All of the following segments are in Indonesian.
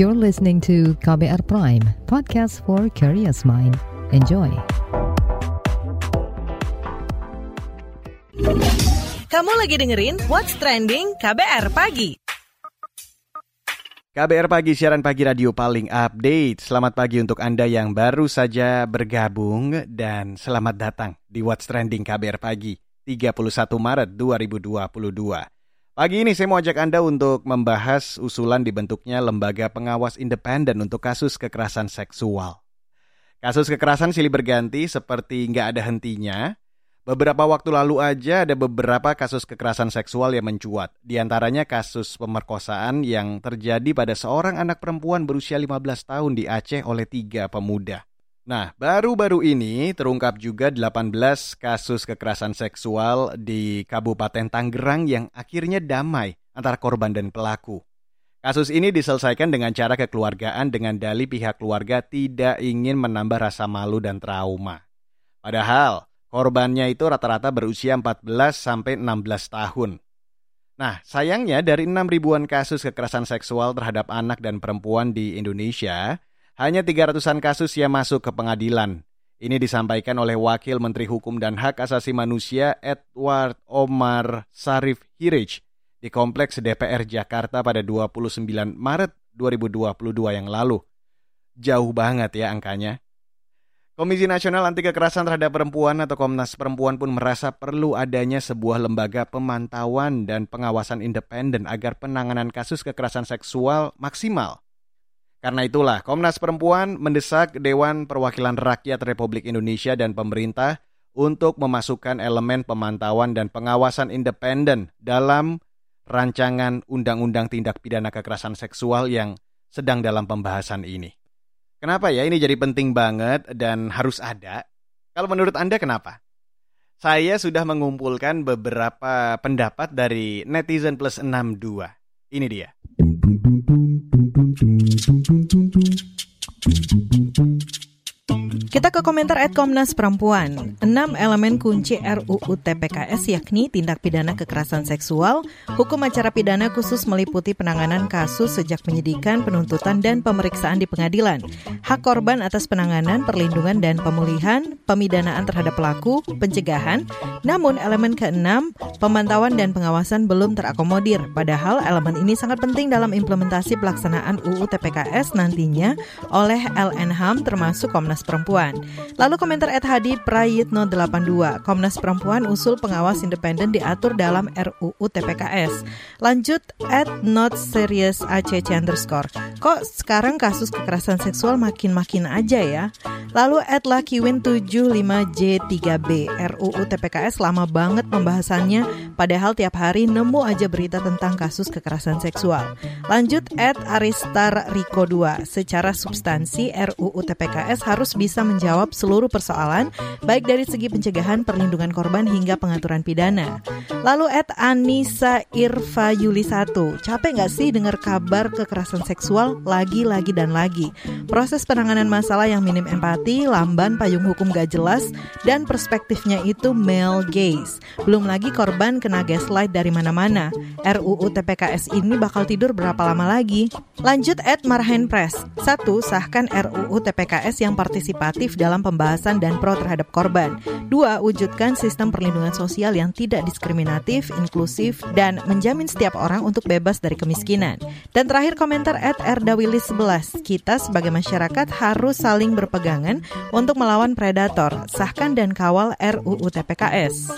You're listening to KBR Prime, podcast for curious mind. Enjoy. Kamu lagi dengerin What's Trending KBR Pagi. KBR Pagi, siaran pagi radio paling update. Selamat pagi untuk Anda yang baru saja bergabung dan selamat datang di What's Trending KBR Pagi, 31 Maret 2022. Pagi ini saya mau ajak Anda untuk membahas usulan dibentuknya lembaga pengawas independen untuk kasus kekerasan seksual. Kasus kekerasan silih berganti seperti nggak ada hentinya. Beberapa waktu lalu aja ada beberapa kasus kekerasan seksual yang mencuat. Di antaranya kasus pemerkosaan yang terjadi pada seorang anak perempuan berusia 15 tahun di Aceh oleh tiga pemuda. Nah, baru-baru ini terungkap juga 18 kasus kekerasan seksual di Kabupaten Tangerang yang akhirnya damai antara korban dan pelaku. Kasus ini diselesaikan dengan cara kekeluargaan dengan dalih pihak keluarga tidak ingin menambah rasa malu dan trauma. Padahal korbannya itu rata-rata berusia 14 sampai 16 tahun. Nah, sayangnya dari 6 ribuan kasus kekerasan seksual terhadap anak dan perempuan di Indonesia, hanya 300-an kasus yang masuk ke pengadilan. Ini disampaikan oleh Wakil Menteri Hukum dan Hak Asasi Manusia Edward Omar Sarif Hirij di Kompleks DPR Jakarta pada 29 Maret 2022 yang lalu. Jauh banget ya angkanya. Komisi Nasional Anti Kekerasan Terhadap Perempuan atau Komnas Perempuan pun merasa perlu adanya sebuah lembaga pemantauan dan pengawasan independen agar penanganan kasus kekerasan seksual maksimal. Karena itulah, Komnas Perempuan mendesak Dewan Perwakilan Rakyat Republik Indonesia dan pemerintah untuk memasukkan elemen pemantauan dan pengawasan independen dalam rancangan Undang-Undang Tindak Pidana Kekerasan Seksual yang sedang dalam pembahasan ini. Kenapa ya ini jadi penting banget dan harus ada? Kalau menurut Anda kenapa? Saya sudah mengumpulkan beberapa pendapat dari netizen plus 62. Ini dia. Tum tum tum tum tum tum Kita ke komentar at Komnas Perempuan. Enam elemen kunci RUU TPKS yakni tindak pidana kekerasan seksual, hukum acara pidana khusus meliputi penanganan kasus sejak penyidikan, penuntutan, dan pemeriksaan di pengadilan, hak korban atas penanganan, perlindungan, dan pemulihan, pemidanaan terhadap pelaku, pencegahan. Namun elemen keenam, pemantauan dan pengawasan belum terakomodir. Padahal elemen ini sangat penting dalam implementasi pelaksanaan UU TPKS nantinya oleh LNHAM termasuk Komnas Perempuan. Perempuan. Lalu komentar Ed Hadi Prayitno 82, Komnas Perempuan usul pengawas independen diatur dalam RUU TPKS. Lanjut at not serious ACC underscore. Kok sekarang kasus kekerasan seksual makin-makin aja ya? Lalu at Luckwin 75J3B, RUU TPKS lama banget pembahasannya, padahal tiap hari nemu aja berita tentang kasus kekerasan seksual. Lanjut at Aristar Riko 2, secara substansi RUU TPKS harus bisa menjawab seluruh persoalan, baik dari segi pencegahan, perlindungan korban hingga pengaturan pidana. Lalu at Anissa Irfa Yuli 1, capek nggak sih dengar kabar kekerasan seksual lagi, lagi, dan lagi? Proses penanganan masalah yang minim empati, lamban payung hukum gak jelas, dan perspektifnya itu male gaze. Belum lagi korban kena gaslight dari mana-mana. RUU TPKS ini bakal tidur berapa lama lagi? Lanjut at Marhen Press. Satu, sahkan RUU TPKS yang partisipatif aktif dalam pembahasan dan pro terhadap korban. Dua, wujudkan sistem perlindungan sosial yang tidak diskriminatif, inklusif, dan menjamin setiap orang untuk bebas dari kemiskinan. Dan terakhir komentar at Erdawilis 11, kita sebagai masyarakat harus saling berpegangan untuk melawan predator, sahkan dan kawal RUU TPKS.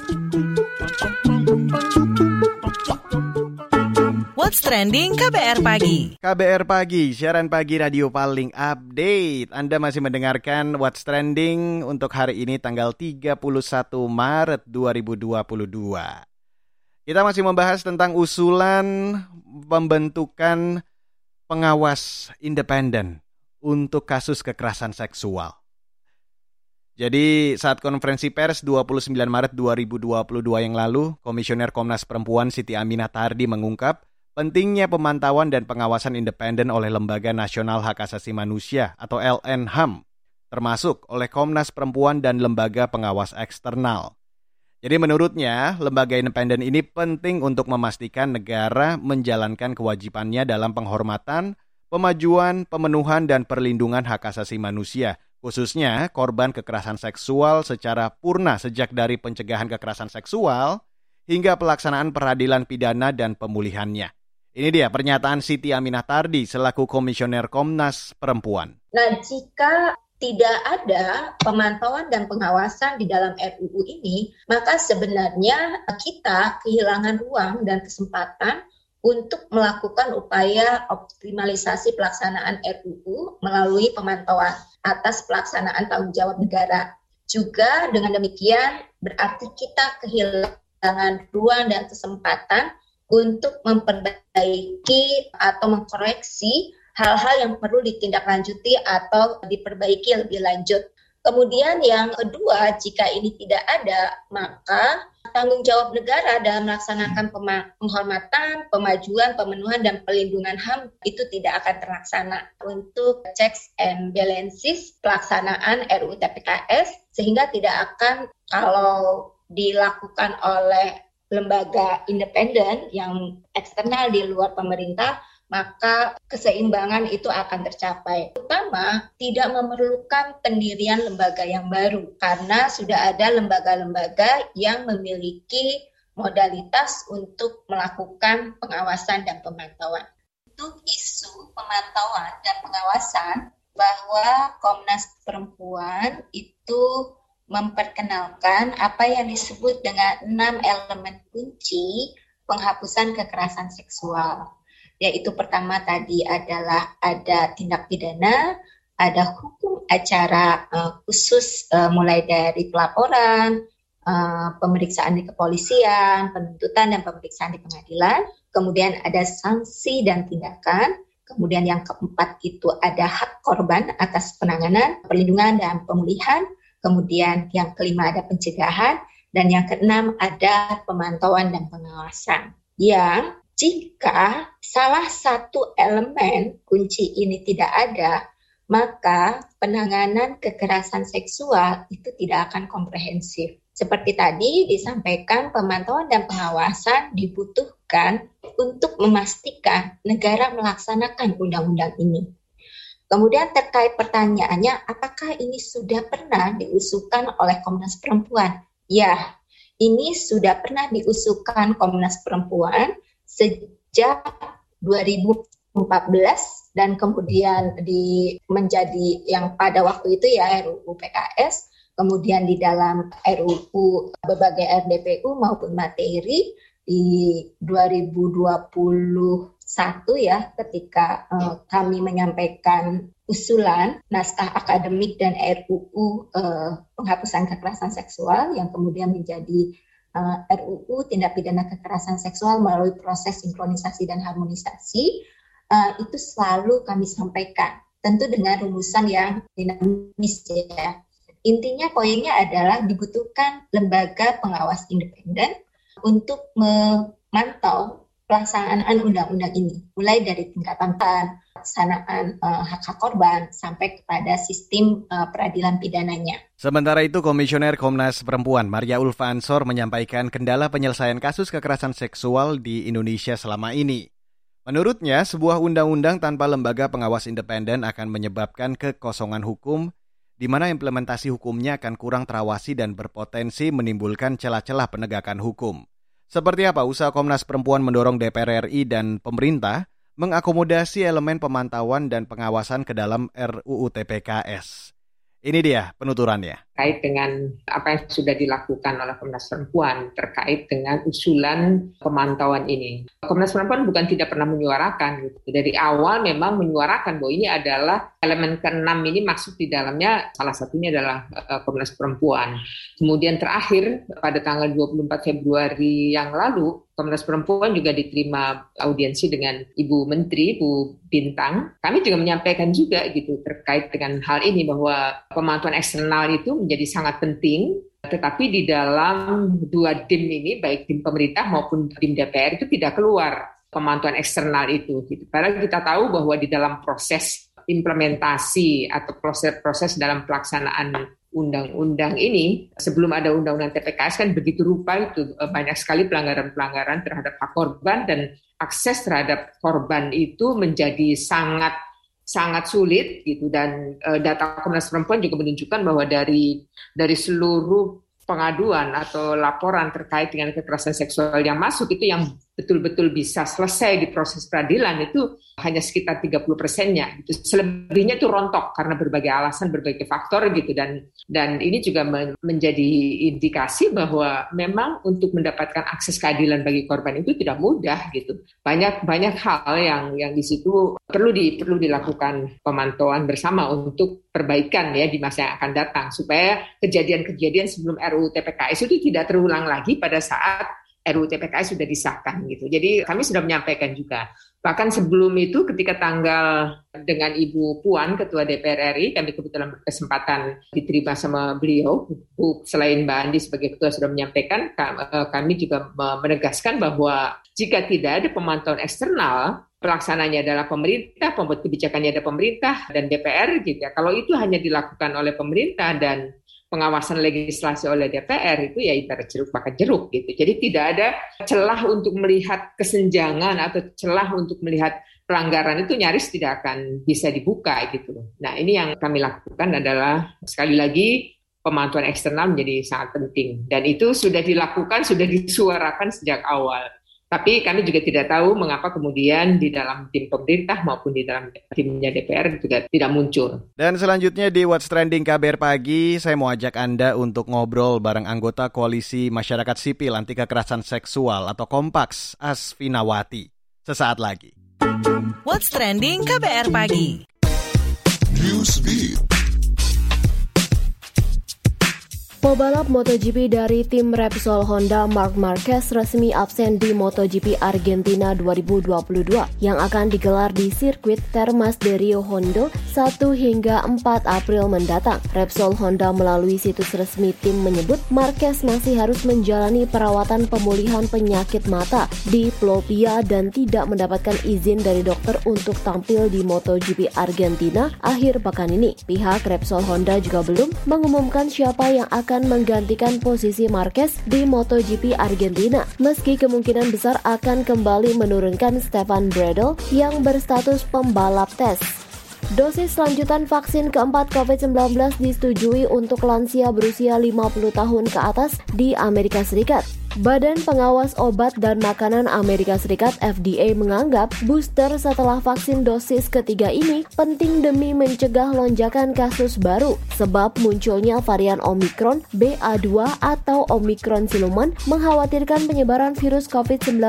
What's Trending KBR Pagi. KBR Pagi, siaran pagi radio paling update. Anda masih mendengarkan What's Trending untuk hari ini tanggal 31 Maret 2022. Kita masih membahas tentang usulan pembentukan pengawas independen untuk kasus kekerasan seksual. Jadi saat konferensi pers 29 Maret 2022 yang lalu, Komisioner Komnas Perempuan Siti Aminah Tardi mengungkap Pentingnya pemantauan dan pengawasan independen oleh Lembaga Nasional Hak Asasi Manusia atau LNHAM, termasuk oleh Komnas Perempuan dan lembaga pengawas eksternal. Jadi menurutnya, lembaga independen ini penting untuk memastikan negara menjalankan kewajibannya dalam penghormatan, pemajuan, pemenuhan, dan perlindungan hak asasi manusia, khususnya korban kekerasan seksual secara purna sejak dari pencegahan kekerasan seksual hingga pelaksanaan peradilan pidana dan pemulihannya. Ini dia pernyataan Siti Aminah Tardi selaku Komisioner Komnas Perempuan. Nah, jika tidak ada pemantauan dan pengawasan di dalam RUU ini, maka sebenarnya kita kehilangan ruang dan kesempatan untuk melakukan upaya optimalisasi pelaksanaan RUU melalui pemantauan atas pelaksanaan tanggung jawab negara. Juga dengan demikian berarti kita kehilangan ruang dan kesempatan untuk memperbaiki atau mengkoreksi hal-hal yang perlu ditindaklanjuti atau diperbaiki lebih lanjut. Kemudian yang kedua, jika ini tidak ada, maka tanggung jawab negara dalam melaksanakan penghormatan, pemajuan, pemenuhan, dan pelindungan HAM itu tidak akan terlaksana. Untuk checks and balances pelaksanaan RUU TPKS, sehingga tidak akan kalau dilakukan oleh lembaga independen yang eksternal di luar pemerintah, maka keseimbangan itu akan tercapai. Utama tidak memerlukan pendirian lembaga yang baru karena sudah ada lembaga-lembaga yang memiliki modalitas untuk melakukan pengawasan dan pemantauan. Untuk isu pemantauan dan pengawasan bahwa Komnas Perempuan itu memperkenalkan apa yang disebut dengan enam elemen kunci penghapusan kekerasan seksual. Yaitu pertama tadi adalah ada tindak pidana, ada hukum acara uh, khusus uh, mulai dari pelaporan, uh, pemeriksaan di kepolisian, penuntutan dan pemeriksaan di pengadilan, kemudian ada sanksi dan tindakan, kemudian yang keempat itu ada hak korban atas penanganan, perlindungan dan pemulihan, kemudian yang kelima ada pencegahan, dan yang keenam ada pemantauan dan pengawasan yang jika salah satu elemen kunci ini tidak ada, maka penanganan kekerasan seksual itu tidak akan komprehensif. Seperti tadi disampaikan, pemantauan dan pengawasan dibutuhkan untuk memastikan negara melaksanakan undang-undang ini. Kemudian terkait pertanyaannya, apakah ini sudah pernah diusulkan oleh Komnas Perempuan? Ya, ini sudah pernah diusulkan Komnas Perempuan sejak 2014 dan kemudian di menjadi yang pada waktu itu ya RUU PKS, kemudian di dalam RUU berbagai RDPU maupun materi di 2021 ya ketika uh, kami menyampaikan usulan naskah akademik dan RUU uh, eh, penghapusan kekerasan seksual yang kemudian menjadi uh, eh, RUU tindak pidana kekerasan seksual melalui proses sinkronisasi dan harmonisasi uh, itu selalu kami sampaikan tentu dengan rumusan yang dinamis ya. Intinya poinnya adalah dibutuhkan lembaga pengawas independen untuk memantau pelaksanaan undang-undang ini, mulai dari tingkatan pelaksanaan uh, hak hak korban sampai kepada sistem uh, peradilan pidananya. Sementara itu, Komisioner Komnas Perempuan Maria Ulfa Ansor menyampaikan kendala penyelesaian kasus kekerasan seksual di Indonesia selama ini. Menurutnya, sebuah undang-undang tanpa lembaga pengawas independen akan menyebabkan kekosongan hukum di mana implementasi hukumnya akan kurang terawasi dan berpotensi menimbulkan celah-celah penegakan hukum. Seperti apa usaha Komnas Perempuan mendorong DPR RI dan pemerintah mengakomodasi elemen pemantauan dan pengawasan ke dalam RUU TPKS. Ini dia penuturannya. Terkait dengan apa yang sudah dilakukan oleh Komnas Perempuan terkait dengan usulan pemantauan ini. Komnas Perempuan bukan tidak pernah menyuarakan. Gitu. Dari awal memang menyuarakan bahwa ini adalah elemen keenam ini maksud di dalamnya salah satunya adalah uh, Komnas Perempuan. Kemudian terakhir pada tanggal 24 Februari yang lalu Komnas Perempuan juga diterima audiensi dengan Ibu Menteri, Ibu Bintang. Kami juga menyampaikan juga gitu terkait dengan hal ini bahwa pemantauan eksternal itu menjadi sangat penting tetapi di dalam dua DIM ini, baik DIM pemerintah maupun DIM DPR itu tidak keluar pemantauan eksternal itu. Gitu. Padahal kita tahu bahwa di dalam proses implementasi atau proses-proses dalam pelaksanaan undang-undang ini sebelum ada undang-undang TPKS kan begitu rupa itu eh, banyak sekali pelanggaran-pelanggaran terhadap hak korban dan akses terhadap korban itu menjadi sangat sangat sulit gitu. Dan uh, data Komnas Perempuan juga menunjukkan bahwa dari dari seluruh pengaduan atau laporan terkait dengan kekerasan seksual yang masuk itu yang betul-betul bisa selesai di proses peradilan itu hanya sekitar 30 persennya gitu. Selebihnya itu rontok karena berbagai alasan, berbagai faktor gitu dan dan ini juga menjadi indikasi bahwa memang untuk mendapatkan akses keadilan bagi korban itu tidak mudah gitu. Banyak banyak hal yang yang di situ perlu di perlu dilakukan pemantauan bersama untuk perbaikan ya di masa yang akan datang supaya kejadian-kejadian sebelum RUU TPKS itu tidak terulang lagi pada saat RUU TPKS sudah disahkan gitu. Jadi kami sudah menyampaikan juga. Bahkan sebelum itu ketika tanggal dengan Ibu Puan Ketua DPR RI kami kebetulan berkesempatan diterima sama beliau. Selain Mbak Andi sebagai ketua sudah menyampaikan eh, kami juga menegaskan bahwa jika tidak ada pemantauan eksternal pelaksananya adalah pemerintah, pembuat kebijakannya ada pemerintah dan DPR gitu ya. Kalau itu hanya dilakukan oleh pemerintah dan pengawasan legislasi oleh DPR itu ya ibarat jeruk makan jeruk gitu. Jadi tidak ada celah untuk melihat kesenjangan atau celah untuk melihat pelanggaran itu nyaris tidak akan bisa dibuka gitu. Nah ini yang kami lakukan adalah sekali lagi pemantauan eksternal menjadi sangat penting dan itu sudah dilakukan sudah disuarakan sejak awal. Tapi kami juga tidak tahu mengapa kemudian di dalam tim pemerintah maupun di dalam timnya DPR juga tidak muncul. Dan selanjutnya di What's Trending KBR Pagi, saya mau ajak Anda untuk ngobrol bareng anggota Koalisi Masyarakat Sipil Anti Kekerasan Seksual atau Kompaks, Asfinawati. Sesaat lagi. What's Trending KBR Pagi. Newsbeat. Pebalap MotoGP dari tim Repsol Honda Mark Marquez resmi absen di MotoGP Argentina 2022 yang akan digelar di sirkuit Termas de Rio Hondo 1 hingga 4 April mendatang. Repsol Honda melalui situs resmi tim menyebut Marquez masih harus menjalani perawatan pemulihan penyakit mata di Plopia dan tidak mendapatkan izin dari dokter untuk tampil di MotoGP Argentina akhir pekan ini. Pihak Repsol Honda juga belum mengumumkan siapa yang akan akan menggantikan posisi Marquez di MotoGP Argentina, meski kemungkinan besar akan kembali menurunkan Stefan Bradl yang berstatus pembalap tes. Dosis lanjutan vaksin keempat COVID-19 disetujui untuk lansia berusia 50 tahun ke atas di Amerika Serikat. Badan Pengawas Obat dan Makanan Amerika Serikat FDA menganggap booster setelah vaksin dosis ketiga ini penting demi mencegah lonjakan kasus baru sebab munculnya varian Omicron BA2 atau Omicron siluman mengkhawatirkan penyebaran virus COVID-19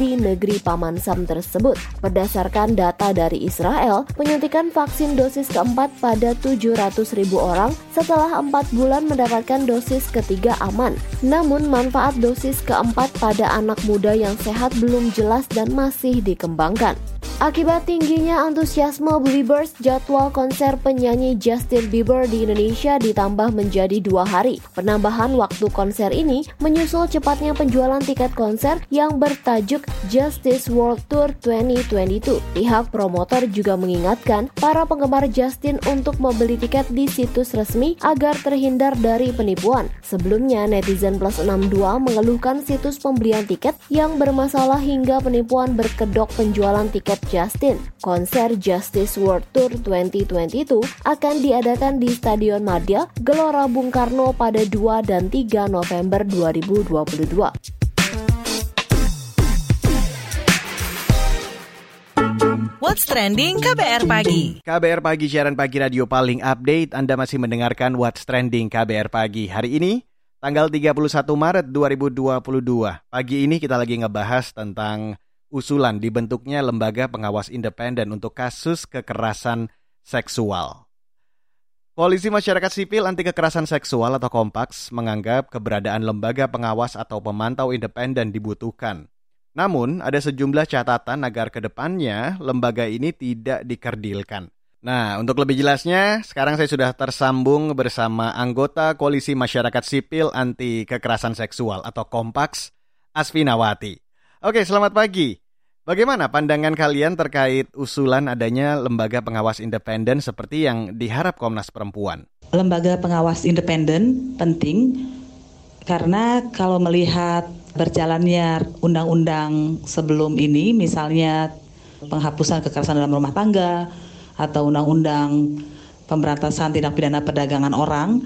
di negeri Paman Sam tersebut. Berdasarkan data dari Israel, penyuntikan vaksin dosis keempat pada 700 ribu orang setelah empat bulan mendapatkan dosis ketiga aman. Namun manfaat dosis dosis keempat pada anak muda yang sehat belum jelas dan masih dikembangkan. Akibat tingginya antusiasme Beliebers, jadwal konser penyanyi Justin Bieber di Indonesia ditambah menjadi dua hari. Penambahan waktu konser ini menyusul cepatnya penjualan tiket konser yang bertajuk Justice World Tour 2022. Pihak promotor juga mengingatkan para penggemar Justin untuk membeli tiket di situs resmi agar terhindar dari penipuan. Sebelumnya, netizen plus 62 mengeluhkan situs pembelian tiket yang bermasalah hingga penipuan berkedok penjualan tiket Justin. Konser Justice World Tour 2022 akan diadakan di Stadion Madia, Gelora Bung Karno pada 2 dan 3 November 2022. What's Trending KBR Pagi KBR Pagi, siaran pagi radio paling update. Anda masih mendengarkan What's Trending KBR Pagi. Hari ini, tanggal 31 Maret 2022. Pagi ini kita lagi ngebahas tentang usulan dibentuknya lembaga pengawas independen untuk kasus kekerasan seksual. Koalisi Masyarakat Sipil Anti Kekerasan Seksual atau Kompaks menganggap keberadaan lembaga pengawas atau pemantau independen dibutuhkan. Namun, ada sejumlah catatan agar ke depannya lembaga ini tidak dikerdilkan. Nah, untuk lebih jelasnya, sekarang saya sudah tersambung bersama anggota Koalisi Masyarakat Sipil Anti Kekerasan Seksual atau Kompaks, Asfinawati. Oke, selamat pagi. Bagaimana pandangan kalian terkait usulan adanya lembaga pengawas independen seperti yang diharap Komnas Perempuan? lembaga pengawas independen penting karena kalau melihat berjalannya undang-undang sebelum ini, misalnya penghapusan kekerasan dalam rumah tangga atau undang-undang pemberantasan tindak pidana perdagangan orang,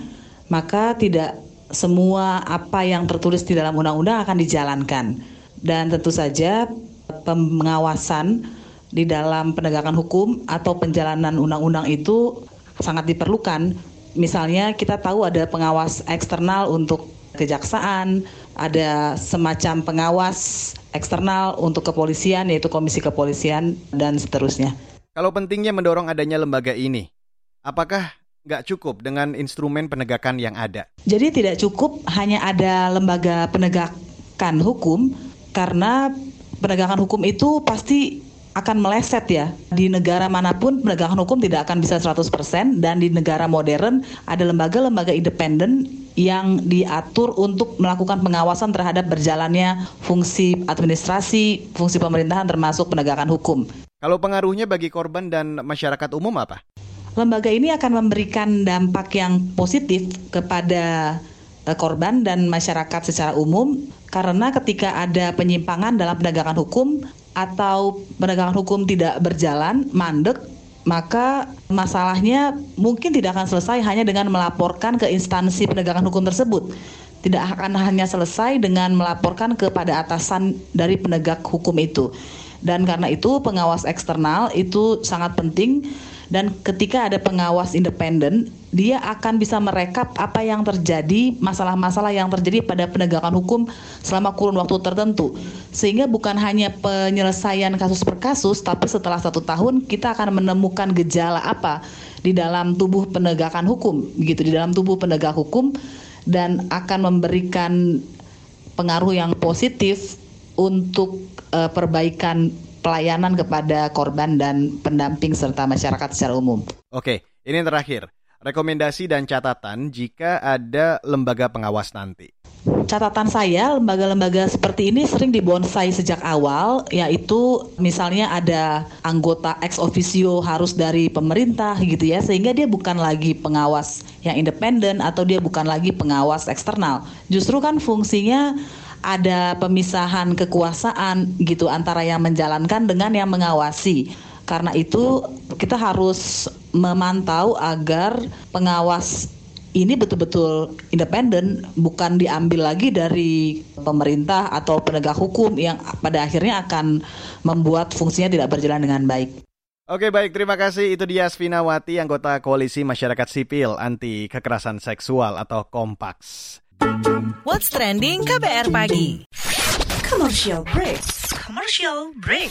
maka tidak semua apa yang tertulis di dalam undang-undang akan dijalankan. Dan tentu saja pengawasan di dalam penegakan hukum atau penjalanan undang-undang itu sangat diperlukan. Misalnya kita tahu ada pengawas eksternal untuk kejaksaan, ada semacam pengawas eksternal untuk kepolisian yaitu Komisi Kepolisian dan seterusnya. Kalau pentingnya mendorong adanya lembaga ini, apakah nggak cukup dengan instrumen penegakan yang ada? Jadi tidak cukup hanya ada lembaga penegakan hukum karena penegakan hukum itu pasti akan meleset ya. Di negara mana pun penegakan hukum tidak akan bisa 100% dan di negara modern ada lembaga-lembaga independen yang diatur untuk melakukan pengawasan terhadap berjalannya fungsi administrasi, fungsi pemerintahan termasuk penegakan hukum. Kalau pengaruhnya bagi korban dan masyarakat umum apa? Lembaga ini akan memberikan dampak yang positif kepada eh, korban dan masyarakat secara umum karena ketika ada penyimpangan dalam penegakan hukum atau penegakan hukum tidak berjalan, mandek, maka masalahnya mungkin tidak akan selesai hanya dengan melaporkan ke instansi penegakan hukum tersebut. Tidak akan hanya selesai dengan melaporkan kepada atasan dari penegak hukum itu. Dan karena itu pengawas eksternal itu sangat penting dan ketika ada pengawas independen, dia akan bisa merekap apa yang terjadi, masalah-masalah yang terjadi pada penegakan hukum selama kurun waktu tertentu. Sehingga bukan hanya penyelesaian kasus per kasus, tapi setelah satu tahun kita akan menemukan gejala apa di dalam tubuh penegakan hukum, gitu di dalam tubuh penegak hukum dan akan memberikan pengaruh yang positif untuk uh, perbaikan pelayanan kepada korban dan pendamping serta masyarakat secara umum. Oke, ini yang terakhir. Rekomendasi dan catatan jika ada lembaga pengawas nanti. Catatan saya, lembaga-lembaga seperti ini sering dibonsai sejak awal, yaitu misalnya ada anggota ex officio harus dari pemerintah gitu ya, sehingga dia bukan lagi pengawas yang independen atau dia bukan lagi pengawas eksternal. Justru kan fungsinya ada pemisahan kekuasaan gitu antara yang menjalankan dengan yang mengawasi. Karena itu kita harus memantau agar pengawas ini betul-betul independen, bukan diambil lagi dari pemerintah atau penegak hukum yang pada akhirnya akan membuat fungsinya tidak berjalan dengan baik. Oke baik, terima kasih. Itu dia Wati, anggota Koalisi Masyarakat Sipil Anti Kekerasan Seksual atau Kompaks. What's Trending KBR Pagi? Commercial break. Commercial break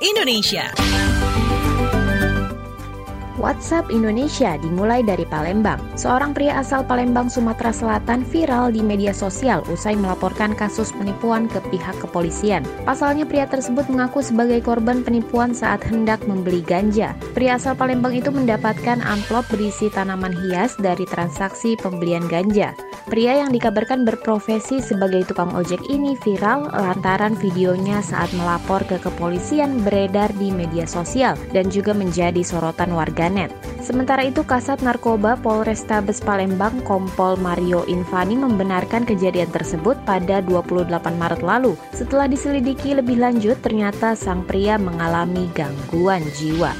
Indonesia. WhatsApp Indonesia dimulai dari Palembang. Seorang pria asal Palembang, Sumatera Selatan viral di media sosial usai melaporkan kasus penipuan ke pihak kepolisian. Pasalnya pria tersebut mengaku sebagai korban penipuan saat hendak membeli ganja. Pria asal Palembang itu mendapatkan amplop berisi tanaman hias dari transaksi pembelian ganja. Pria yang dikabarkan berprofesi sebagai tukang ojek ini viral lantaran videonya saat melapor ke kepolisian beredar di media sosial dan juga menjadi sorotan warganet. Sementara itu, Kasat Narkoba Polrestabes Palembang Kompol Mario Infani membenarkan kejadian tersebut pada 28 Maret lalu. Setelah diselidiki lebih lanjut, ternyata sang pria mengalami gangguan jiwa.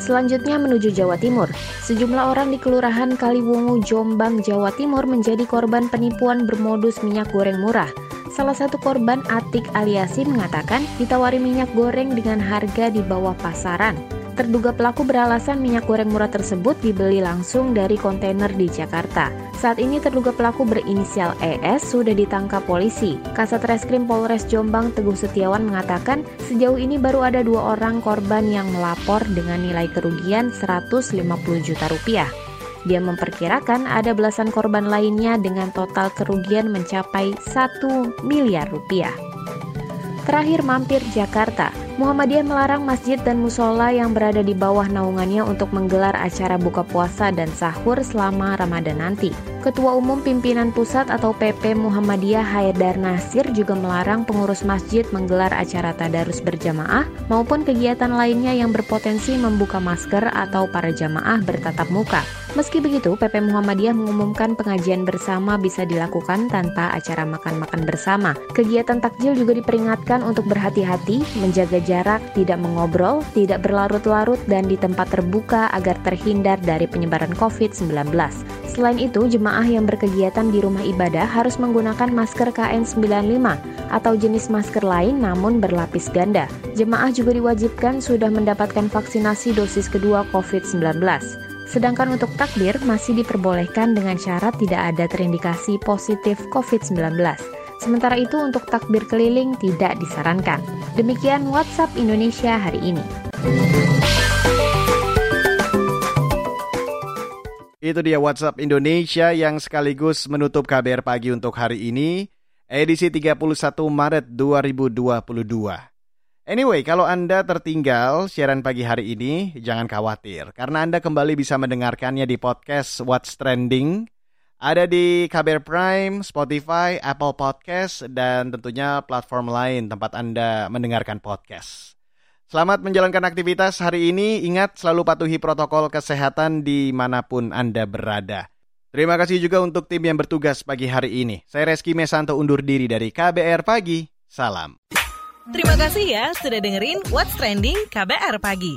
Selanjutnya menuju Jawa Timur. Sejumlah orang di Kelurahan Kaliwungu, Jombang, Jawa Timur menjadi korban penipuan bermodus minyak goreng murah. Salah satu korban Atik Aliasi mengatakan ditawari minyak goreng dengan harga di bawah pasaran. Terduga pelaku beralasan minyak goreng murah tersebut dibeli langsung dari kontainer di Jakarta. Saat ini terduga pelaku berinisial ES sudah ditangkap polisi. Kasat Reskrim Polres Jombang Teguh Setiawan mengatakan sejauh ini baru ada dua orang korban yang melapor dengan nilai kerugian 150 juta rupiah. Dia memperkirakan ada belasan korban lainnya dengan total kerugian mencapai 1 miliar rupiah. Terakhir mampir Jakarta, Muhammadiyah melarang masjid dan musola yang berada di bawah naungannya untuk menggelar acara buka puasa dan sahur selama Ramadan nanti. Ketua Umum Pimpinan Pusat atau PP Muhammadiyah Haidar Nasir juga melarang pengurus masjid menggelar acara tadarus berjamaah maupun kegiatan lainnya yang berpotensi membuka masker atau para jamaah bertatap muka. Meski begitu, PP Muhammadiyah mengumumkan pengajian bersama bisa dilakukan tanpa acara makan-makan bersama. Kegiatan takjil juga diperingatkan untuk berhati-hati, menjaga jarak, tidak mengobrol, tidak berlarut-larut, dan di tempat terbuka agar terhindar dari penyebaran COVID-19. Selain itu, jemaah yang berkegiatan di rumah ibadah harus menggunakan masker KN95 atau jenis masker lain namun berlapis ganda. Jemaah juga diwajibkan sudah mendapatkan vaksinasi dosis kedua COVID-19. Sedangkan untuk takbir masih diperbolehkan dengan syarat tidak ada terindikasi positif COVID-19. Sementara itu untuk takbir keliling tidak disarankan. Demikian WhatsApp Indonesia hari ini. Itu dia WhatsApp Indonesia yang sekaligus menutup KBR pagi untuk hari ini, edisi 31 Maret 2022. Anyway, kalau Anda tertinggal siaran pagi hari ini, jangan khawatir. Karena Anda kembali bisa mendengarkannya di podcast What's Trending. Ada di KBR Prime, Spotify, Apple Podcast, dan tentunya platform lain tempat Anda mendengarkan podcast. Selamat menjalankan aktivitas hari ini. Ingat selalu patuhi protokol kesehatan di mana pun Anda berada. Terima kasih juga untuk tim yang bertugas pagi hari ini. Saya Reski Mesanto undur diri dari KBR Pagi. Salam. Terima kasih ya sudah dengerin What's Trending KBR Pagi.